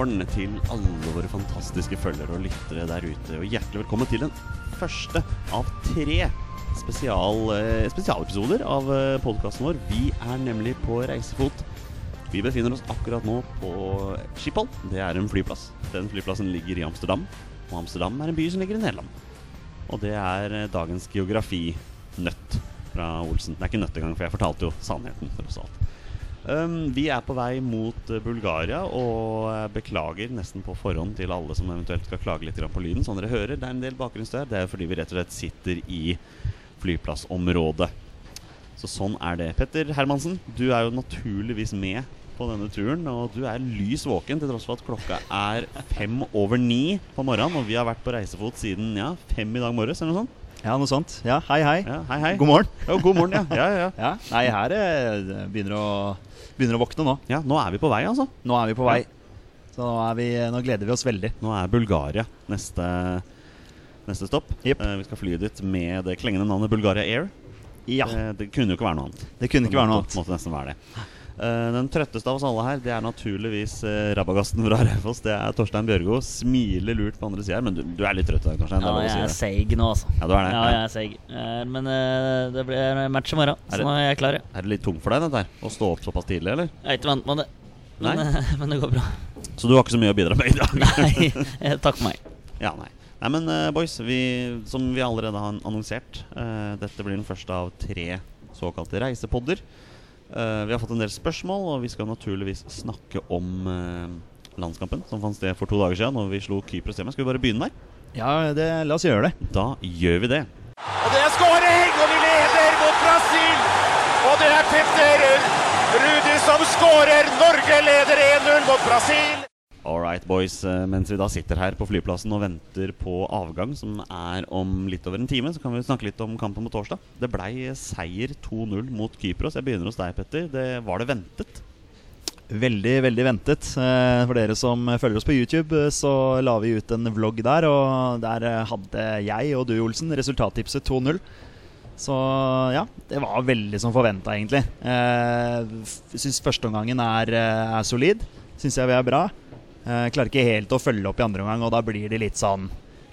morgen til alle våre fantastiske følgere og lyttere der ute. Og hjertelig velkommen til den første av tre spesial, eh, spesialepisoder av eh, podkasten vår. Vi er nemlig på reisefot. Vi befinner oss akkurat nå på Schiphol. Det er en flyplass. Den flyplassen ligger i Amsterdam. Og Amsterdam er en by som ligger i Nederland. Og det er eh, dagens geografinøtt fra Olsen. Det er ikke nøtt engang, for jeg fortalte jo sannheten. tross alt. Um, vi er på vei mot eh, Bulgaria og eh, beklager nesten på forhånd til alle som eventuelt skal klage litt på lyden. Som dere hører, det er en del bakgrunnsstøy. Det er fordi vi rett og slett sitter i flyplassområdet. Så sånn er det. Petter Hermansen, du er jo naturligvis med på denne turen. Og du er lys våken til tross for at klokka er fem over ni på morgenen. Og vi har vært på reisefot siden ja, fem i dag morges, eller noe sånt. Ja, noe sånt. Ja, hei, hei. Ja, hei, hei. God morgen. Ja, god morgen, ja. ja, ja, ja. Nei, her eh, begynner å, begynner å våkne nå. ja, nå er vi på vei, altså. Nå er vi på vei. Så nå, er vi, nå gleder vi oss veldig. Nå er Bulgaria neste, neste stopp. Yep. Eh, vi skal fly dit med det klengende navnet Bulgaria Air. Ja, Eh, det kunne jo ikke være noe annet. det kunne ikke være noe annet. måtte nesten være det. Eh, den trøtteste av oss alle her, det er naturligvis eh, rabagasten fra Raufoss. Det er Torstein Bjørgo. Smiler lurt på andre sida her, men du, du er litt trøtt i dag, Torstein. Ja, jeg er seig nå, altså. Ja, du er det. Ja, jeg er seig. Eh, Men eh, det blir match i morgen, det- så nå er jeg klar. ja. Er det litt tungt for deg, dette her? Å stå opp såpass tidlig, eller? Jeg er ikke vant med det. Men, men det går bra. Så du har ikke så mye å bidra med i dag? Nei, takk for meg. Ja, nei. Nei, men boys, vi, som vi allerede har annonsert, uh, dette blir den første av tre såkalte reisepodder. Eh, vi har fått en del spørsmål, og vi skal naturligvis snakke om eh, landskampen som fant sted for to dager siden, når vi slo Kypros hjemme. Skal vi bare begynne der? Ja, det, la oss gjøre det. Da gjør vi det. Og det er skåring, og vi leder mot Brasil! Og det er Petter Rudi som skårer! Norge leder 1-0 mot Brasil! All right, boys. Eh, mens vi da sitter her på flyplassen og venter på avgang, som er om litt over en time, så kan vi snakke litt om kampen på torsdag. Det blei seier 2-0 mot Kypros. Jeg begynner hos deg, Petter. Det, var det ventet? Veldig, veldig ventet. Eh, For dere som følger oss på YouTube, eh, så la vi ut en vlogg der, og der eh, hadde jeg og du, Olsen, resultattipset 2-0. Så ja, det var veldig som forventa, egentlig. Syns førsteomgangen er, eh, er solid. Syns jeg vi er bra. Jeg klarer ikke helt å følge opp i andre omgang, og da blir det litt sånn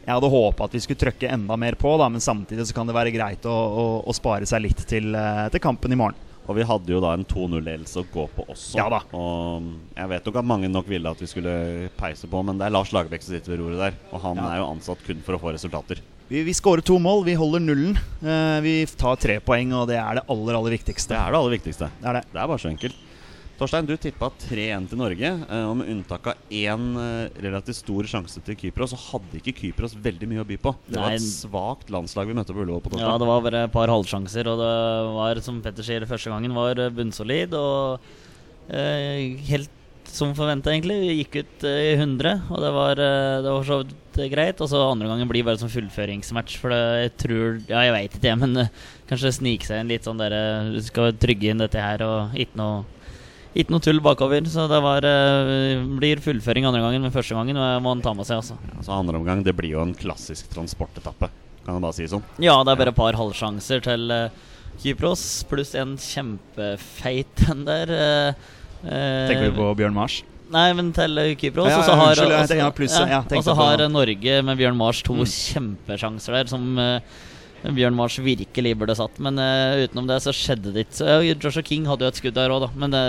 Jeg hadde håpa at vi skulle trøkke enda mer på, da, men samtidig så kan det være greit å, å, å spare seg litt til, eh, til kampen i morgen. Og vi hadde jo da en 2-0-ledelse å gå på også. Ja da. Og jeg vet nok at mange nok ville at vi skulle peise på, men det er Lars Lagerbäck som sitter ved roret der. Og han Ja. er jo ansatt kun for å få resultater. Vi, vi skårer to mål, vi holder nullen. Eh, vi tar tre poeng, og det er det aller, aller viktigste. Det er det aller viktigste. Det er det. Det er bare så enkelt. Torstein, du tippa 3-1 til Norge. eh, Og med unntak av én eh, relativt stor sjanse til Kypros, så hadde ikke Kypros veldig mye å by på. Det var Nei. et svakt landslag vi møtte på Ullevål på Ja, det var bare et par halvsjanser, og det var, som Petter sier, første gangen var eh, bunnsolid og eh, helt som forventa, egentlig. Vi gikk ut eh, i 100, og det var, eh, det var så vidt greit. Og så andre gangen blir bare som fullføringsmatch, for det, jeg tror Ja, jeg veit ikke, jeg, men eh, kanskje snike seg inn litt sånn dere Du skal trygge inn dette her, og ikke noe ikke noe tull bakover, så det var, eh, blir fullføring andre gangen, men første gangen må han ta med seg. altså Ja, så andre omgang det blir jo en klassisk transportetappe. Kan man bare si sånn. Ja, det er bare et par halvsjanser til eh, Kypros, pluss en kjempefeit en der. eh, Tenker vi på Bjørn Mars? Nei, men til Kypros. Ja, har, ja, ja, og så har eh, Norge med Bjørn Mars to Mm. kjempesjanser der som eh, Bjørn Mars virkelig burde satt. Men uh, utenom det så skjedde det ikke. Uh, Joshua King hadde jo et skudd der òg, da. Men det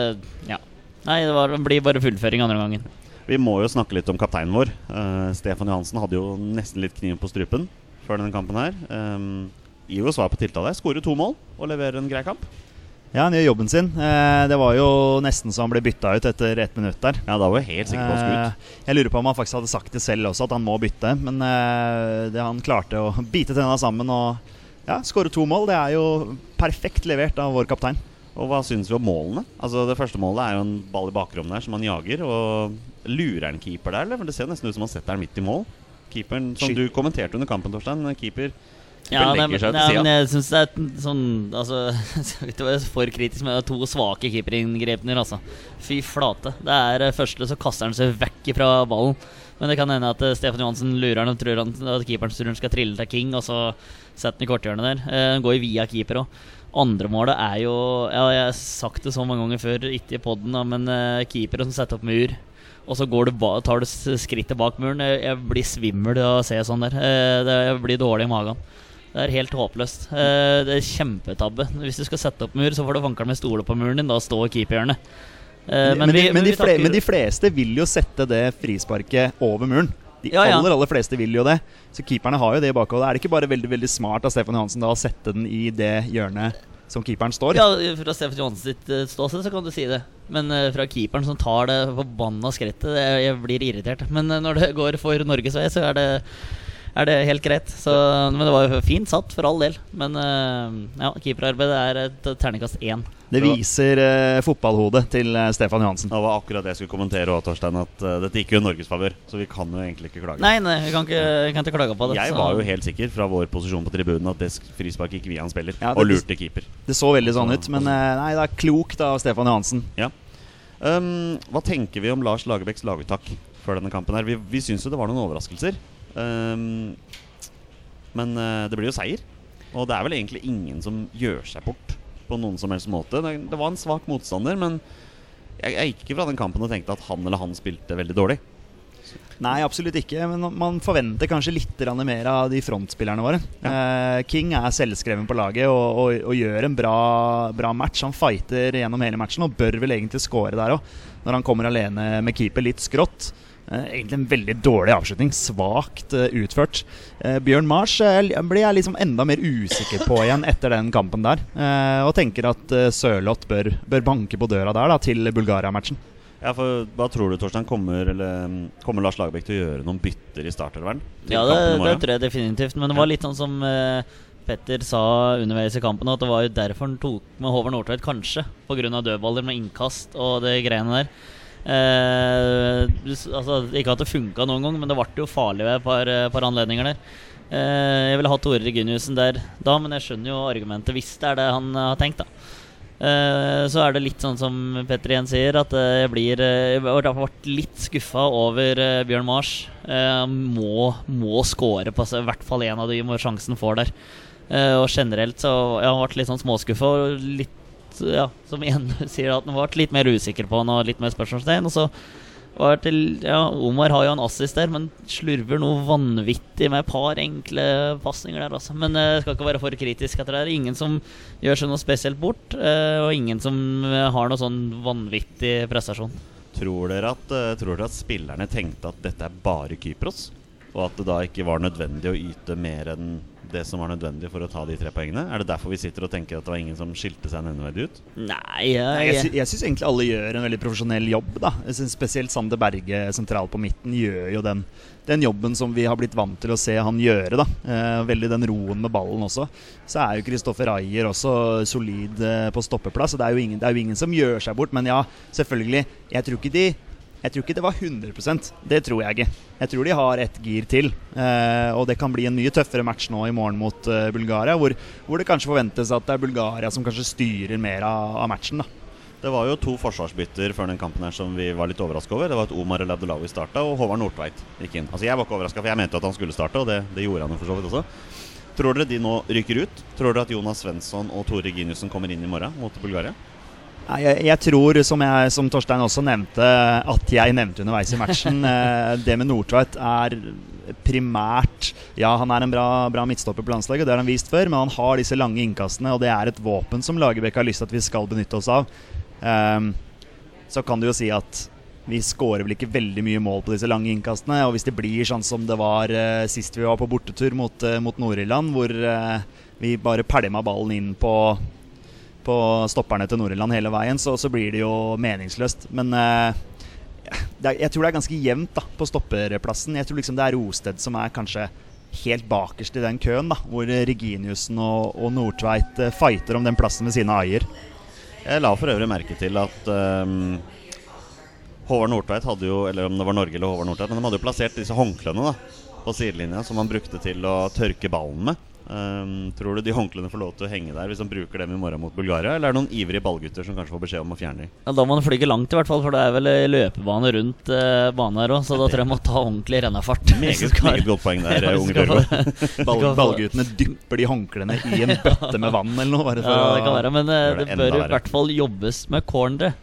ja. Nei, det, var, det blir bare fullføring andre gangen. Vi må jo snakke litt om kapteinen vår. Uh, Stefan Johansen hadde jo nesten litt kniven på strupen før denne kampen her. Um, Ivo svar på tiltale. Skårer to mål og leverer en grei kamp. Ja, han gjør jobben sin. Eh, det var jo nesten så han ble bytta ut etter ett minutt der. Ja, da var Jeg helt sikker på ut. Eh, jeg lurer på om han faktisk hadde sagt det selv også, at han må bytte. Men eh, det, han klarte å bite tenna sammen og ja, skåre to mål. Det er jo perfekt levert av vår kaptein. Og hva syns vi om målene? Altså Det første målet er jo en ball i bakrommet der som han jager. Og Lurer han keeper der, eller? For det ser nesten ut som han setter den midt i mål. Keeperen, som Skyt. du kommenterte under kampen, Torstein. Keeper Ja, nei, seg nei, men jeg syns det er sånn Altså, skal ikke være for kritisk, men det er to svake keeperinngrepener, altså. Fy flate. Det er eh, første, så kaster han seg vekk fra ballen. Men det kan hende at eh, Stefan Johansen lurer han og tror han, at keeperen skal trille til King, og så setter han i korthjørnet der. Eh, Han går jo via keeper òg. Andremålet er jo ja, Jeg har sagt det så mange ganger før, ikke i poden, men uh, keepere som setter opp mur, og så går du tar du skrittet bak muren. Jeg, blir svimmel av å se sånn der. Jeg blir dårlig i magen. Det er helt håpløst. Uh, det er kjempetabbe. Hvis du skal sette opp mur, så får du fankeren med stole på muren din. Da står keeperhjørnet. Men, men, men, de, men, de, fleste vil jo sette det frisparket over muren. De ja, ja. aller aller fleste vil jo det. Så keeperne har jo det i bakhodet. Er det ikke bare veldig veldig smart av Stefan Johansen da å sette den i det hjørnet som keeperen står? Ja, Fra Stefan Johansen sitt uh, ståsted så kan du si det. Men fra keeperen som tar det forbanna skrittet, det, jeg blir irritert. Men når det går for Norges vei, så er det er det helt greit. Så, men det var jo fint satt, for all del. Men ja, keeperarbeidet er et terningkast én. Det viser uh, fotballhodet til uh, Stefan Johansen. Det var akkurat det jeg skulle kommentere òg, Torstein. At uh, dette gikk jo i Norges favør. Så vi kan jo egentlig ikke klage. Nei, nei, vi kan ikke, vi kan ikke klage på det. Jeg så. var jo helt sikker fra vår posisjon på tribunen at det frisparket gikk via en spiller. Ja, det, og lurte keeper. Det så veldig sånn ut, men nei, det er klokt av Stefan Johansen. Ja. Um, hva tenker vi om Lars Lagerbäcks laguttak før denne kampen? her? Vi, vi syns jo det var noen overraskelser. Um, men det blir jo seier. Og det er vel egentlig ingen som gjør seg bort på noen som helst måte. Det, det var en svak motstander, men jeg, jeg, gikk ikke fra den kampen og tenkte at han eller han spilte veldig dårlig. Nei, absolutt ikke. Men man forventer kanskje litt mer av de frontspillerne våre. Ja. Eh, King er selvskreven på laget og, og, og gjør en bra, bra, match. Han fighter gjennom hele matchen og bør vel egentlig score der òg, når han kommer alene med keeper litt skrått. Eh, egentlig en veldig dårlig avslutning. Svakt uh, utført. Uh, Bjørn Mars blir jeg liksom enda mer usikker på igjen etter den kampen der. og tenker at Sørloth bør, bør, banke på døra der da, til Bulgaria-matchen. Ja, for Hva tror du, Torstein? Kommer, eller, kommer Lars Lagerbäck til å gjøre noen bytter i startervern? Ja, det, det, tror jeg definitivt. Men det var litt sånn som Petter sa underveis i kampen, at det var jo derfor han tok med Håvard Nordtveit, kanskje. Pga. dødballer med innkast og det greiene der. Eh, altså, ikke at det funka noen gang, men det ble jo farlig ved et par, eh, par anledninger der. Eh, jeg ville hatt Tore Reginiussen der da, men jeg skjønner jo argumentet hvis det er det han har tenkt. da eh, Så er det litt sånn som Petter igjen sier, at jeg blir Jeg ble litt skuffa over Bjørn Mars. Må, må score på i hvert fall én av de sjansen får der. og generelt så jeg har vært litt sånn småskuffa og litt ja, som igjen sier at han ble litt mer usikker på han og litt mer spørsmålstegn. Og så var til, ja, Omar har jo en assist der, men slurver noe vanvittig med et par enkle pasninger der. Altså. Men jeg uh, skal ikke være for kritisk etter det. er Ingen som gjør seg noe spesielt bort, uh, og ingen som har noe sånn vanvittig prestasjon. Tror dere, at, tror dere at spillerne tenkte at dette er bare Kypros? Og at det da ikke var nødvendig å yte mer enn det som var nødvendig for å ta de tre poengene? Er det derfor vi sitter og tenker at det var ingen som skilte seg nevneverdig ut? Nei, ja, jeg, jeg, jeg syns egentlig alle gjør en veldig profesjonell jobb. da Spesielt Sander Berge sentralt på midten gjør jo den, den, jobben som vi har blitt vant til å se han gjøre. da eh, Veldig den roen med ballen også. Så er jo Kristoffer Ayer også solid eh, på stoppeplass. Og det er, ingen, det er jo ingen som gjør seg bort. Men ja, selvfølgelig. Jeg tror ikke de jeg tror ikke det var 100% Det tror jeg ikke. Jeg tror de har ett gir til. Eh, og det kan bli en mye tøffere match nå i morgen mot uh, Bulgaria, hvor, hvor, det kanskje forventes at det er Bulgaria som kanskje styrer mer av, av matchen. da. Det var jo to forsvarsbytter før den kampen her som vi var litt overraska over. Det var at Omar El Abdelawi starta, og Håvard Nordtveit gikk inn. Altså Jeg var ikke overraska, for jeg mente at han skulle starte, og det, det gjorde han jo for så vidt også. Tror dere de nå rykker ut? Tror dere at Jonas Svensson og Tore Giniussen kommer inn i morgen mot Bulgaria? Jeg, jeg, tror, som, jeg, som, Torstein også nevnte, at jeg nevnte underveis i matchen eh, Det med Nordtveit er primært Ja, han er en bra, bra midtstopper på landslaget, det har han vist før, men han har disse lange innkastene, og det er et våpen som Lagerbäck har lyst til at vi skal benytte oss av. Um, så kan du jo si at vi skårer vel ikke veldig mye mål på disse lange innkastene. Og hvis det blir sånn som det var uh, sist vi var på bortetur mot, uh, mot Nord-Irland, hvor uh, vi bare pælma ballen inn på på stopperne til Nord-Irland hele veien, så, så, blir det jo meningsløst. Men eh, jeg tror det er ganske jevnt da, på stopperplassen. Jeg tror liksom det er Rosted som er kanskje helt bakerst i den køen, da, hvor Reginiussen og, og Nordtveit eh, fighter om den plassen ved av Ayer. Jeg la for øvrig merke til at um, Håvard Nordtveit hadde jo Eller om det var Norge eller Håvard Nordtveit, men de hadde jo plassert disse håndklærne på sidelinja som han brukte til å tørke ballen med. Um, tror du de håndklærne får lov til å henge der hvis han bruker dem i morgen mot Bulgaria? Eller er det noen ivrige ballgutter som kanskje får beskjed om å fjerne dem? Ja, Da må han flyge langt, i hvert fall, for det er vel eh, løpebane rundt uh, banen her òg. Så da tror jeg han må ta ordentlig rennafart. Meget, meget godt poeng der, Ja, unge Bjørgo. Ball, ballguttene dypper de håndklærne i en bøtte med vann eller noe. Bare for Ja, det kan være, men eh, det det bør i hvert fall jobbes med cornere.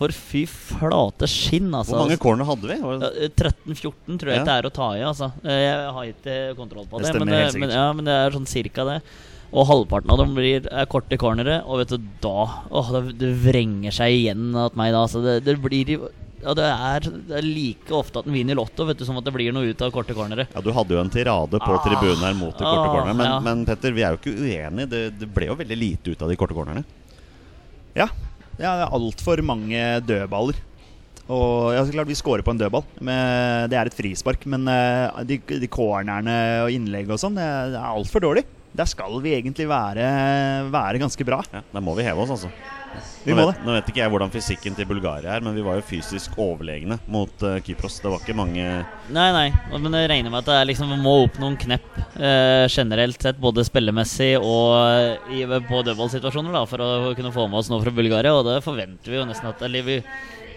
For fy flate skinn, altså. Hvor mange corner hadde vi? Var det- Ja, 13-14 tror jeg Ja. ikke det er å ta i. Altså. Eh, Jeg har ikke kontroll på Det det, men, det, men, ja, men det er sånn cirka det. Og halvparten av dem blir, korte cornere, og vet du, da åh, det, det vrenger seg igjen at meg da. Altså, det, det blir ja, det, er, det er like ofte at en vinner Lotto vet du, som at det blir noe ut av korte cornere. Ja, Du hadde jo en tirade på Ah. tribunen her mot de korte Ah, cornerne. Men, ja. men Petter, vi er jo ikke uenige. Det, det ble jo veldig lite ut av de korte cornerne. Ja, ja det er altfor mange dødballer. Og ja, så klart Vi scorer på en dødball. Men det er et frispark. Men eh, de, de cornerne og innlegg og sånn, det er altfor dårlig. Der skal vi egentlig være, være ganske bra. Ja, Der må vi heve oss, altså. Vi nå, må vet, det. nå vet ikke jeg hvordan fysikken til Bulgaria er, men vi var jo fysisk overlegne mot uh, Kypros. Det var ikke mange Nei, nei, men jeg regner med at det er liksom, må opp noen knepp uh, generelt sett, både spillemessig og eh, i, på dødballsituasjoner, da, for å kunne få med oss noe fra Bulgaria. Og det forventer vi jo nesten at Eller vi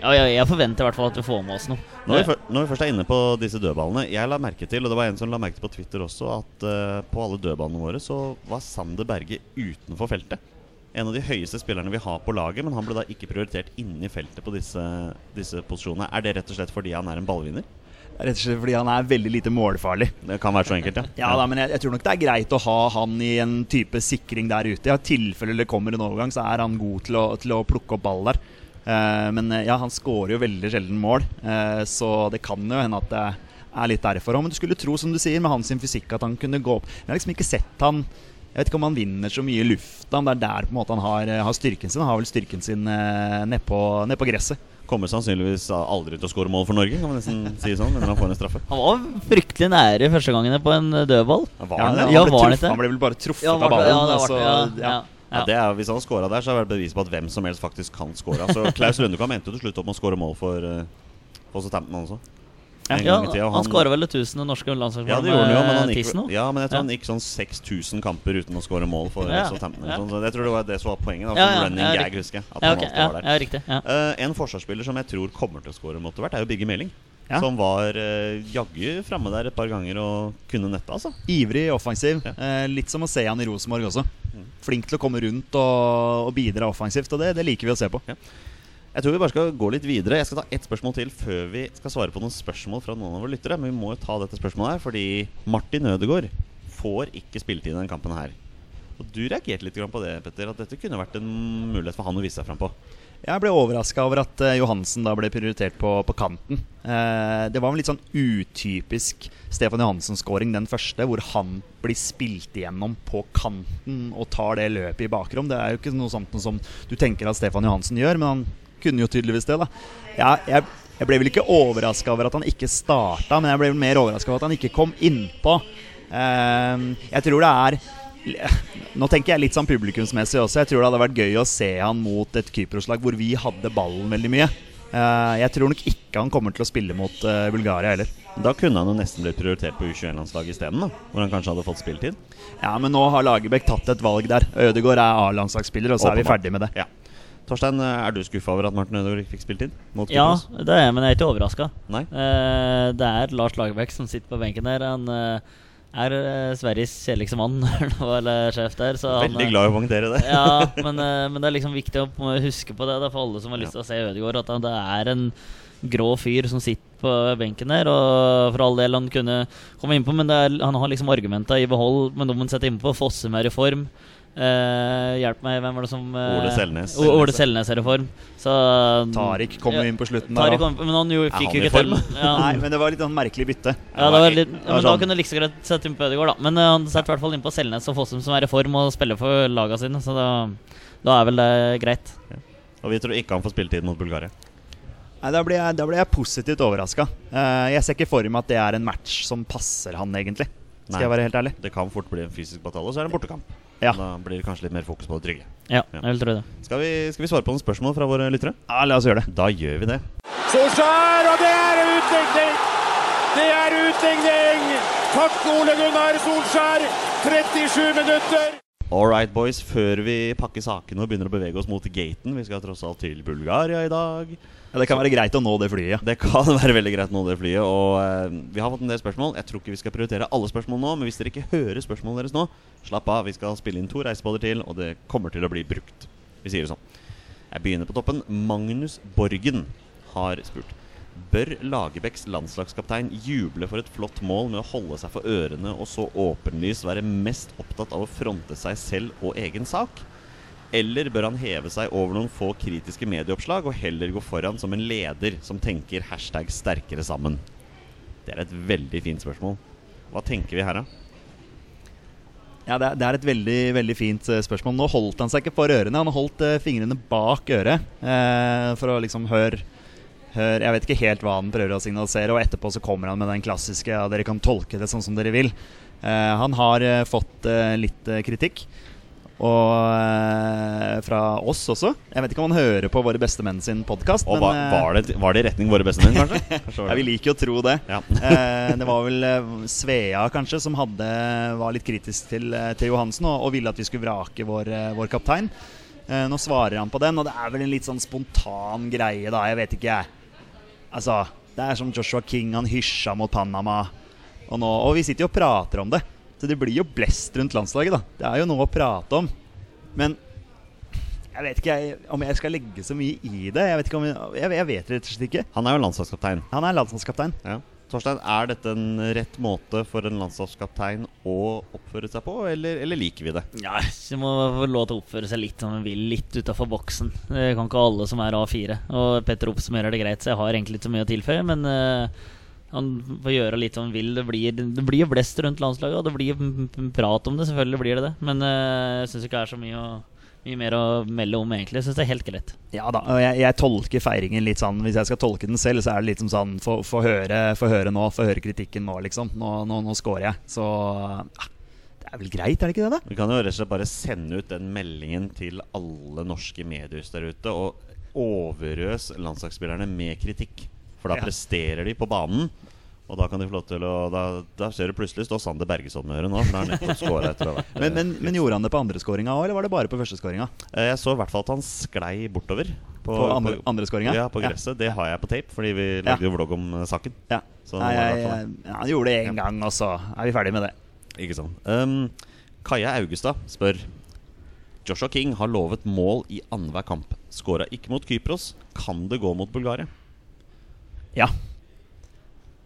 Ja, jeg, jeg forventer i hvert fall at vi får med oss noe. Når vi, når vi først er inne på disse dødballene Jeg la merke til, og det var en som la merke til på Twitter også, at uh, på alle dødballene våre så var Sander Berge utenfor feltet. En av de høyeste spillerne vi har på laget, men han ble da ikke prioritert inne i feltet på disse, disse posisjonene. Er det rett og slett fordi han er en ballvinner? Rett og slett fordi han er veldig lite målfarlig. Det kan være så enkelt, ja. Ja da, men jeg, jeg tror nok det er greit å ha han i en type sikring der ute. I tilfelle det kommer en overgang, så er han god til å, til å plukke opp ball der. Uh, men eh, ja, han skårer jo veldig sjelden mål, uh, så det kan jo hende at det er litt derfor òg. Men du skulle tro, som du sier, med hans fysikk, at han kunne gå opp. Jeg har liksom ikke sett han Jeg vet ikke om han vinner så mye i lufta, men det er der på en måte han har, eh, har styrken sin. Han har vel styrken sin eh, nedpå ned på gresset. Kommer sannsynligvis aldri til å skåre mål for Norge, kan man nesten si sånn. Men han får en straffe. Han var fryktelig nære første gangene på en eh, dødball. Var Ja, han det? han, Ja, ble var truff, han ble vel bare truffet Ja, av ballen. ja, det altså, det, ja, ja. ja, Ja, det er, Hvis han scora der, så er det bevis på at hvem som helst faktisk kan score. Altså, Klaus Lundekam endte jo til slutt opp med å score mål for uh, for Southampton også. Ja, og han skåra vel det tusende norske landslagsmål Ja, det gjorde han jo, men han med gikk, Tissen ja, men jeg tror Ja. han gikk sånn 6000 kamper uten å skåre mål for Ja, Southampton. ja. Sånn, så jeg tror det var det som var poenget. Da, Ja, ja, running ja, gag, riktig. husker jeg. At Ja, han ok, alltid ja, var der. ja, riktig. Ja. Eh, en forsvarsspiller som jeg tror kommer til å skåre mot hvert, er jo Bigge Meling. Ja. Som var uh, jaggu framme der et par ganger og kunne nettet, altså. Ivrig, offensiv. Ja. Eh, litt som å se han i Rosenborg også. Flink til å komme rundt og, og bidra offensivt, og det, det liker vi å se på. Jeg tror vi bare skal gå litt videre. Jeg skal ta ett spørsmål til før vi skal svare på noen spørsmål fra noen av våre lyttere. Men vi må jo ta dette spørsmålet her, fordi Martin Ødegaard får ikke spilletid i denne kampen her. Og Du reagerte litt på det, Petter, at dette kunne vært en mulighet for han å vise seg fram på. Jeg ble overraska over at eh, Johansen da ble prioritert på, på kanten. Eh, det var en litt sånn utypisk Stefan Johansen-scoring, den første, hvor han blir spilt igjennom på kanten og tar det løpet i bakrom. Det er jo ikke noe sånt som du tenker at Stefan Johansen gjør, men han kunne jo tydeligvis det. da ja, jeg, jeg ble vel ikke overraska over at han ikke starta, men jeg ble vel mer overraska over at han ikke kom innpå. Uh, jeg tror det er nå tenker jeg litt sånn publikumsmessig også. Jeg tror det hadde vært gøy å se han mot et Kypros-lag hvor vi hadde ballen veldig mye. Eh, jeg tror nok ikke han kommer til å spille mot eh, Bulgaria heller. Da kunne han jo nesten blitt prioritert på U21-landslaget isteden. Hvor han kanskje hadde fått spilletid. Ja, Men nå har Lagerbäck tatt et valg der. Ødegaard er A-landslagsspiller, og så er vi ferdig med det. Ja. Torstein, er du skuffa over at Martin Ødegaard ikke fikk spilt mot Ja, det er jeg, men jeg er ikke overraska. Eh, det er Lars Lagerbäck som sitter på benken der. Han eh, er eh, Sveriges kjedeligste mann, eller sjef der. Så han, Veldig eh, glad i å poengtere det. ja, men, eh, men det er liksom viktig å huske på det da, for alle som har lyst til å se Ødegaard, at han, det er en grå fyr som sitter på benken der. Og for all del han kunne komme innpå, men det er, han har liksom argumenta i behold. Men de han setter innpå Fossum er i form. Eh, hjelp meg, hvem var det som uh, Ole Selnes. O- Ole Selnes er i form. Så Tariq kom jo Ja, inn på slutten der. kom, men han jo, fikk jo ikke til. Ja, Nei, men det var litt sånn merkelig bytte. ja, det var litt, ja, men var men da sånn- kunne du like så greit sette inn på Ødegaard, da. Men uh, han setter i hvert fall inn på Selnes og Fossum, som er i form og spiller for laga sine. Så da, da er vel det greit. Og vi tror ikke han får spilletid mot Bulgaria. Nei, Da ble jeg, da blir jeg positivt overraska. jeg ser ikke for meg at det er en match som passer han, egentlig. Skal Nei. jeg være helt ærlig. Det kan fort bli en fysisk batalje, og så er det en bortekamp. Ja. Da blir det kanskje litt mer fokus på det trygge. Ja, jeg vil tro det. Skal vi, skal vi svare på noen spørsmål fra våre lyttere? Ja, La oss gjøre det. Da gjør vi det. Solskjær, og det er utligning! Det er utligning! Takk, Ole Gunnar Solskjær. 37 minutter. All right, boys. Før vi pakker sakene og begynner å bevege oss mot gaten Vi skal tross alt til Bulgaria i dag. Ja, det kan være greit å nå det flyet. Det kan være veldig greit å nå, det flyet. Og eh, vi har fått en del spørsmål. Jeg tror ikke vi skal prioritere alle spørsmål nå, men hvis dere ikke hører spørsmålene deres nå, slapp av. Vi skal spille inn to reisebåter til, og det kommer til å bli brukt. Vi sier det sånn. Jeg begynner på toppen. Magnus Borgen har spurt. Bør Lagerbäcks landslagskaptein juble for et flott mål med å holde seg for ørene og så åpenlyst være mest opptatt av å fronte seg selv og egen sak? Eller bør han heve seg over noen få kritiske medieoppslag og heller gå foran som en leder som tenker hashtag 'sterkere sammen'? Det er et veldig fint spørsmål. Hva tenker vi her, da? Ja, det er, det er et veldig veldig fint eh, spørsmål. Nå holdt han seg ikke for ørene. Han holdt eh, fingrene bak øret eh, for å liksom høre hør, Jeg vet ikke helt hva han prøver å signalisere, og etterpå så kommer han med den klassiske ja, dere kan tolke det sånn som dere vil. Eh, han har eh, fått eh, litt kritikk. Og eh, fra oss også. Jeg vet ikke om han hører på Våre bestemenn sin podkast. Var, var, det, var det i retning våre bestemenn, kanskje? Kanskje Ja, vi liker jo å tro det. Ja. eh, det var vel Svea kanskje som hadde, var litt kritisk til, til Johansen og, og ville at vi skulle vrake vår, vår kaptein. Eh, nå svarer han på den, og det er vel en litt sånn spontan greie, da. Jeg vet ikke, jeg. Altså, det er som Joshua King, han hysja mot Panama. Og, nå, og vi sitter jo og prater om det. Så det blir jo blest rundt landslaget, da. Det er jo noe å prate om. Men jeg vet ikke jeg, om jeg skal legge så mye i det. Jeg vet, ikke om jeg, jeg, jeg vet rett og slett ikke. Han er jo landslagskaptein. Han er landslagskaptein. Ja. Torstein, er dette en rett måte for en landslagskaptein å oppføre seg på, eller, eller liker vi det? Ja, så må få lov til å oppføre seg litt som han vil, litt utafor boksen. Det kan ikke alle som er A4. Og Petter oppsummerer det greit, så jeg har egentlig ikke så mye å tilføye. Men uh, han får gjøre litt som han vil. Det blir, det blir blest rundt landslaget, og det blir prat om det. Selvfølgelig blir det det. Men uh, jeg syns ikke det er så mye, å, mye mer å melde om, egentlig. Jeg syns det er helt greit. Ja da, og jeg, jeg tolker feiringen litt sånn Hvis jeg skal tolke den selv, så er det litt som sånn Få få høre, få høre nå, få høre kritikken nå, liksom. Nå, nå, nå scorer jeg. Så ja, det er vel greit, er det ikke det, da? Vi kan jo rett og slett bare sende ut den meldingen til alle norske mediehus der ute, og overøs landslagsspillerne med kritikk. For da Ja. presterer de på banen. Og da kan de få lov til å Da, da ser du plutselig står Sander Bergesson med øret nå, for da er han nettopp scora etter å vært Men, men, men gjorde han det på andreskåringa òg, eller var det bare på førsteskåringa? Eh, Jeg så i hvert fall at han sklei bortover. På andre- andreskåringa? Ja, på Ja. gresset. Det har jeg på tape, fordi vi Ja. lagde jo vlogg om eh, saken. Ja. Så Nei, jeg, jeg, han gjorde det én gang, og så er vi ferdig med det. Ikke sant. Um, Kaja Augestad spør Joshua King har lovet mål i annenhver kamp. Skåra ikke mot Kypros. Kan det gå mot Bulgaria? Ja.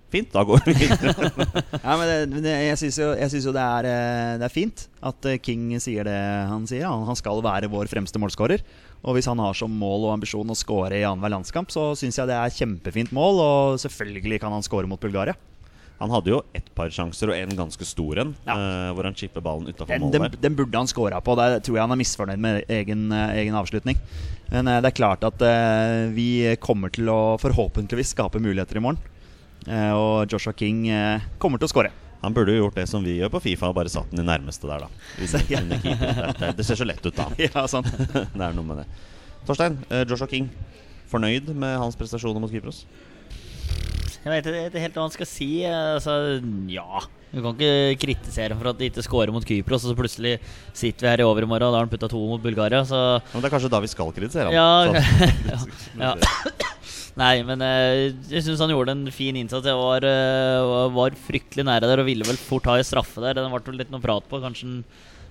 Fint, da går vi videre. ja men det, det, jeg syns jo, jeg synes jo det, er, eh, det er fint at eh, King sier det han sier. Han, han skal være vår fremste målskårer. Og hvis han har som mål og ambisjon å skåre i annenhver landskamp, så syns jeg det er kjempefint mål. Og selvfølgelig kan han skåre mot Bulgaria. Han hadde jo ett par sjanser og en ganske stor en, Ja. uh, hvor han chipper ballen utafor målet. den, den burde han scora på. Der tror jeg han er misfornøyd med egen, egen avslutning. Men uh, det er klart at uh, vi kommer til å forhåpentligvis skape muligheter i morgen. Eh, og Joshua King eh, kommer til å skåre. Han burde jo gjort det som vi gjør på Fifa, bare satt den i nærmeste der, da. Under, Ja. det, det, ser så lett ut, da. ja, sant. det er noe med det. Torstein, eh, Joshua King. Fornøyd med hans prestasjoner mot Kypros? Jeg vet ikke helt hva han skal si. Altså, ja. Du kan ikke kritisere for at de ikke scorer mot Kypros, og så plutselig sitter vi her i overmorgen, og da har han putta to mot Bulgaria. Så Men det er kanskje da vi skal kritisere han. Ja, ja. Nei, men eh, jeg syns han gjorde en fin innsats. Jeg var, eh, var- var fryktelig nære der og ville vel fort ha en straffe der. Den ble litt noe prat på. Kanskje han,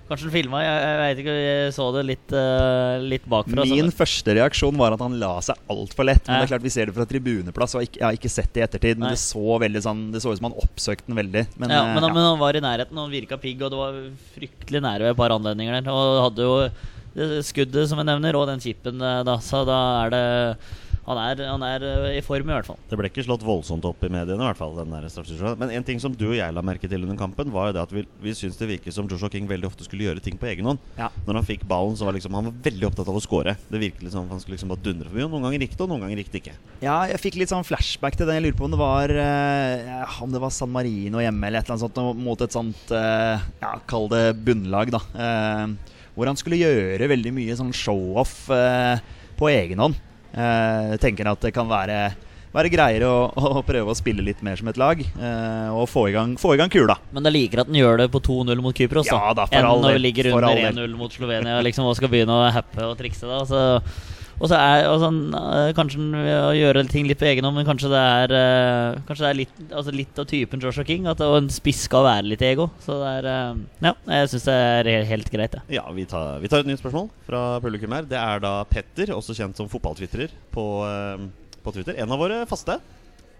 kanskje han filma. Jeg, jeg veit ikke, jeg så det litt, uh, litt bakfra. så- Min første reaksjon var at han la seg altfor lett. Men Ja. det er klart vi ser det fra tribuneplass, og jeg har ikke sett det i ettertid. Men det så veldig sånn Det så ut som han oppsøkte den veldig. Men, ja, men, han, ja. men han var i nærheten, og han virka pigg, og det var fryktelig nære ved et par anledninger der. Og hadde jo skuddet, som jeg nevner, og den chipen, da, så da er det han er, han er eh, i form, i hvert fall. Det ble ikke slått voldsomt opp i mediene, i hvert fall. Den der. Men en ting som du og jeg la merke til under kampen, var jo det at vi, vi syntes det virket som Joshua King veldig ofte skulle gjøre ting på egen hånd. Ja. Når han fikk ballen, så var liksom, han var veldig opptatt av å score. Det virket liksom, han skulle liksom bare dundre forbi. og Noen ganger gikk det, og noen ganger gikk det ikke. Ja, jeg fikk litt sånn flashback til det. Jeg lurer på om det var eh, Om det var San Marino hjemme eller et eller annet sånt mot et sånt eh, Ja, kall det bunnlag, da. Eh, hvor han skulle gjøre veldig mye sånn show-off eh, på egen hånd. Eh, tenker at det kan være, være greiere å, å prøve å spille litt mer som et lag. eh, og få i, gang, få i gang kula. Men det liker at den gjør det på 2-0 mot Kypros. Ja da, Enn når vi ligger under 1-0 mot Slovenia liksom, og skal begynne å happe og trikse. da så, Og så er og sånn, eh, Kanskje å gjøre ting litt på egen hånd, men kanskje det er eh, Kanskje det er litt, altså litt av typen Joshua King. At og en spiss skal være litt ego. Så det er eh, Ja, jeg syns det er helt greit, jeg. Ja, vi tar, vi tar et nytt spørsmål fra publikum her. Det er da Petter, også kjent som fotballtvitrer på, på Twitter. En av våre faste.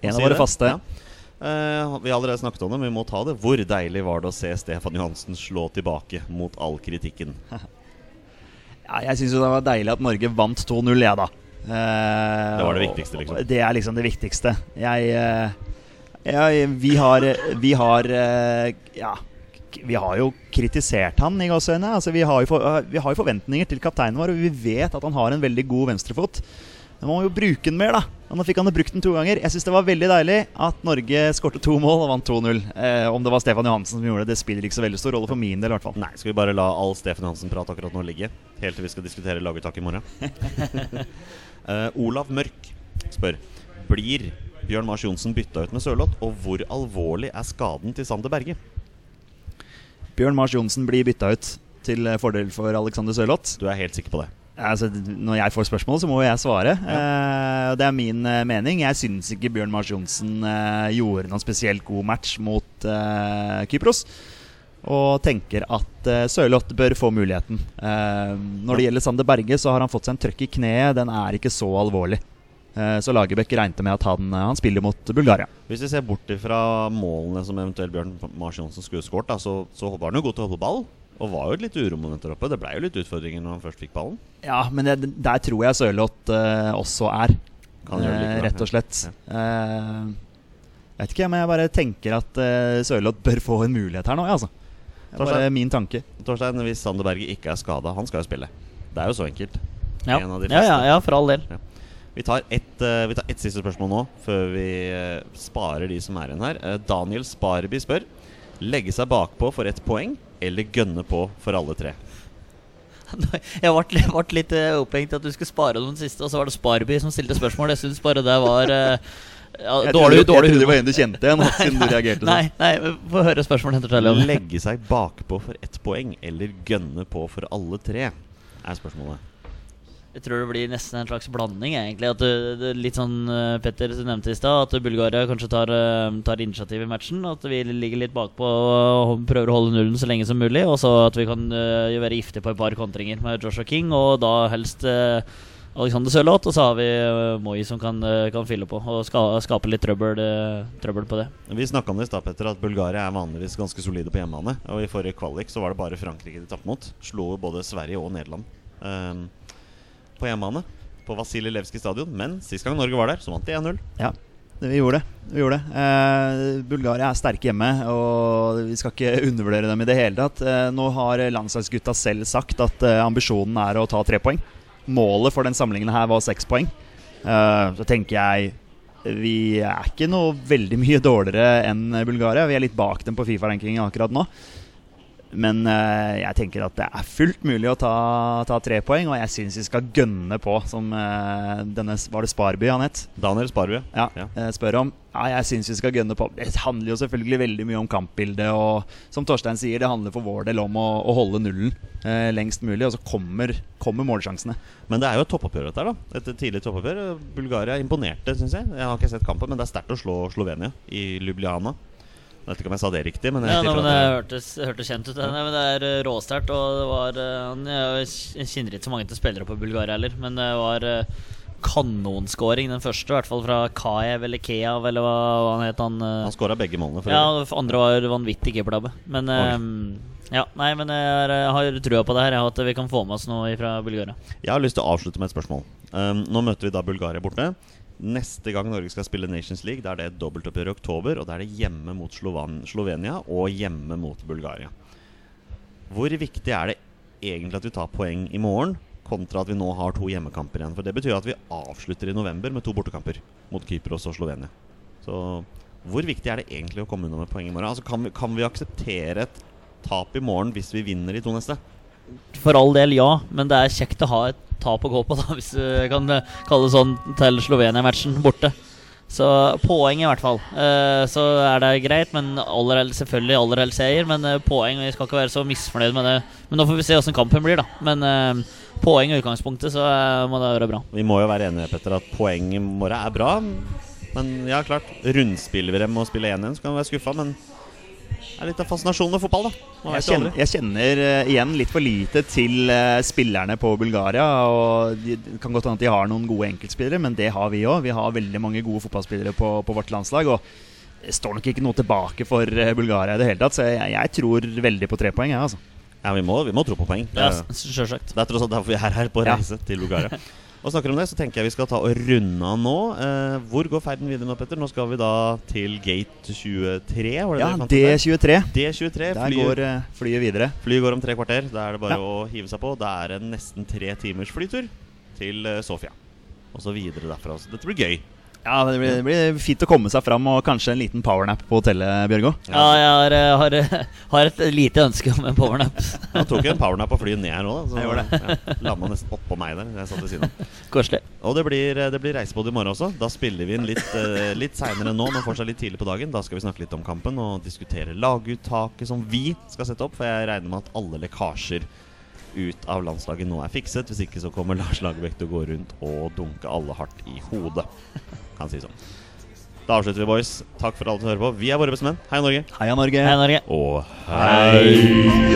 En av våre faste. Ja. Uh, vi har allerede snakket om det, men vi må ta det. Hvor deilig var det å se Stefan Johansen slå tilbake mot all kritikken? Ja, jeg syns jo det var deilig at Norge vant 2-0, jeg, da. Eh, Det var det viktigste, liksom. Det er liksom det viktigste. Jeg, eh, jeg Vi har Vi har eh, Ja. Vi har jo kritisert han i gåseøynene. Altså, vi, har jo for, vi har jo forventninger til kapteinen vår, og vi vet at han har en veldig god venstrefot. Men man må jo bruke den mer, da. Og nå fikk han brukt den to ganger. Jeg syns det var veldig deilig at Norge skårte to mål og vant 2-0. Eh, om det var Stefan Johansen som gjorde det, det spiller ikke så veldig stor rolle for min del, i hvert fall. Nei, skal vi bare la all Stefan Johansen-prat akkurat nå ligge? Helt til vi skal diskutere laguttak i morgen. Eh, Olav Mørk spør Blir Bjørn Mars Johnsen bytta ut med Sørloth, og hvor alvorlig er skaden til Sander Berge? Bjørn Mars Johnsen blir bytta ut til fordel for Alexander Sørloth. Du er helt sikker på det? Altså, når jeg får spørsmål, så må jeg svare. Eh, og det er min eh, mening. Jeg syns ikke Bjørn Mars Johnsen eh, gjorde noen spesielt god match mot eh, Kypros. Og tenker at uh, Sørloth bør få muligheten. Eh, når det gjelder Sander Berge, så har han fått seg en trøkk i kneet. Den er ikke så alvorlig. Eh, så Lagerbäck regnet med at han, eh, han spiller mot Bulgaria. Hvis vi ser bort fra målene som eventuelt Bjørn Mars Johnsen skulle skåret, så, så var han jo god til å holde ball. Og var jo et litt uromoment der oppe. Det ble jo litt utfordringer når han først fikk ballen. Ja, men det, der tror jeg Sørloth uh, også er. Kan gjøre det Eh, rett og ja. slett. Eh, jeg vet ikke, men jeg bare tenker at uh, Sørloth bør få en mulighet her nå, altså. Det er bare min tanke. Torstein, hvis Sander Berge ikke er skada, han skal jo spille. Det er jo så enkelt. Ja, ja, ja, ja for all del. Vi tar ett uh, et siste spørsmål nå, før vi uh, sparer de som er igjen her. Uh, Daniel Spareby spør Legge seg bakpå for ett poeng, eller gønne på for alle tre? Jeg ble, ble litt eh, opphengt i at du skulle spare noen siste, og så var det Sparby som stilte spørsmål. Jeg syns bare det var eh, ja, Jeg dårlig, trodde, dårlig jeg trodde det var en du kjente igjen, siden du reagerte Nei, sånn. nei, få høre spørsmålet Legge seg bakpå for ett poeng, eller gønne på for alle tre? Er spørsmålet. Jeg tror det blir nesten en slags blanding, egentlig. At det, det, litt sånn eh, Petter som nevnte i stad, at Bulgaria kanskje tar, eh, tar initiativ i matchen. At vi ligger litt bakpå og prøver å holde nullen så lenge som mulig. Og så at vi kan uh, være giftige på et par kontringer med Joshua King, og da helst uh, Alexander Sørloth. Og så har vi uh, Moi som kan, eh, kan fylle på og ska, skape litt trøbbel, eh, trøbbel på det. Vi snakka om det i stad, Petter, at Bulgaria er vanligvis ganske solide på hjemmebane. Og i forrige kvalik så var det bare Frankrike de tapte mot. Slo både Sverige og Nederland ehm, på hjemmebane. På Vasilij Levskij stadion. Men sist gang Norge var der, så vant de 1-0. Ja, vi gjorde det. Vi gjorde det. Eh, Bulgaria er sterke hjemme, og vi skal ikke undervurdere dem i det hele tatt. Eh, nå har landslagsgutta selv sagt at eh, ambisjonen er å ta tre poeng. Målet for den samlingen her var seks poeng. Eh, så tenker jeg vi er ikke noe veldig mye dårligere enn Bulgaria. Vi er litt bak dem på Fifa-rankingen akkurat nå. Men eh, jeg tenker at det er fullt mulig å ta, ta tre poeng, og jeg syns vi skal gønne på, som eh, denne Var det Sparby han het? Daniel Sparby. Ja, Ja. eh, spør om. Ja, jeg syns vi skal gønne på. Det handler jo selvfølgelig veldig mye om kampbildet. Og som Torstein sier, det handler for vår del om å, å holde nullen eh, lengst mulig. Og så kommer, kommer målsjansene. Men det er jo et toppoppgjør, dette her, da. Et tidlig toppoppgjør. Bulgaria imponerte, syns jeg. Jeg har ikke sett kampen, men det er sterkt å slå Slovenia i Ljubljana. Jeg vet ikke om jeg sa det riktig, men jeg Ja, men Det det- hørtes, hørtes kjent ut. Det, Nei, men det er eh, råsterkt. Og det var eh, han, Jeg kjenner ikke så mange til spillere på Bulgaria heller, men det var eh, kanonskåring, den første, i hvert fall fra Kaev eller Keav, eller hva, hva han het. Han, Han skåra begge målene. For ja, andre var vanvittig keepertabbe. Men ja, nei, men jeg, jeg har trua på det her. Jeg har At vi kan få med oss noe fra Bulgaria. Jeg har lyst til å avslutte med et spørsmål. Um, nå møter vi da Bulgaria borte. Neste gang Norge skal spille Nations League, Da er det et dobbeltoppgjør i oktober. Og da er det hjemme mot Slovan Slovenia og hjemme mot Bulgaria. Hvor viktig er det egentlig at vi tar poeng i morgen, kontra at vi nå har to hjemmekamper igjen? For det betyr at vi avslutter i november med to bortekamper mot Kypros og Slovenia. Så hvor viktig er det egentlig å komme unna med poeng i morgen? Altså, kan, vi, kan vi akseptere et tap i morgen hvis vi vinner de to neste? For all del, ja, men det er kjekt å ha et tap å gå på, da hvis du kan eh, kalle det sånn, til Slovenia-matchen borte. Så poeng, i hvert fall. Eh, så er det greit, men aller selvfølgelig aller helst seier. Men eh, poeng Vi skal ikke være så misfornøyd med det. Men nå får vi se åssen kampen blir, da. Men poeng i utgangspunktet, så må det være bra. Vi må jo være enige Petter, at poeng i morgen er bra. Men ja, klart, rundspiller vi dem og spiller 1-1, så kan vi være skuffa. Men det er litt av fascinasjonen med fotball, da. Jeg kjenner, jeg kjenner uh, igjen litt for lite til uh, spillerne på Bulgaria. Og de, det kan godt hende at de har noen gode enkeltspillere, men det har vi òg. Vi har veldig mange gode fotballspillere på, på vårt landslag. Og det står nok ikke noe tilbake for eh, Bulgaria i det hele tatt, så jeg, jeg tror veldig på tre poeng. Jeg, altså. Ja, vi må, vi må tro på poeng. Det, Ja, er- Sjølsagt. det er tross alt derfor vi er her på Ja. reise til Bulgaria. Og snakker om det, så tenker jeg vi skal ta og runde av nå. Eh, hvor går ferden videre nå, Petter? Nå skal vi da til gate 23. Var det Ja, det vi fant ut der? D23. D23. Der Flyet, går eh, flyet videre. flyet går om tre kvarter. Da er det bare Ja. å hive seg på. Da er det nesten tre timers flytur til eh, Sofia. Og så videre derfra. Så dette blir gøy. Ja, det blir, det blir fint å komme seg fram, og kanskje en liten powernap på hotellet, Bjørgo. Ja, jeg har, eh, har, har et lite ønske om en powernap. Han tok en powernap på flyet ned her nå. Da, så Ja, Landa nesten oppå meg der. Jeg satt ved siden av. Koselig. Og det blir, det blir reisebåt i morgen også. Da spiller vi inn litt, litt seinere nå, men fortsatt litt tidlig på dagen. Da skal vi snakke litt om kampen og diskutere laguttaket som vi skal sette opp. For jeg regner med at alle lekkasjer ut av landslaget nå er fikset. Hvis ikke så kommer Lars Lagerbäck til å gå rundt og dunke alle hardt i hodet. Kan si sånn. Da avslutter vi, boys. Takk for alle som hører på. Vi er våre bestemenn. Hei, Norge. Heia Norge. Hei, Norge. Og hei!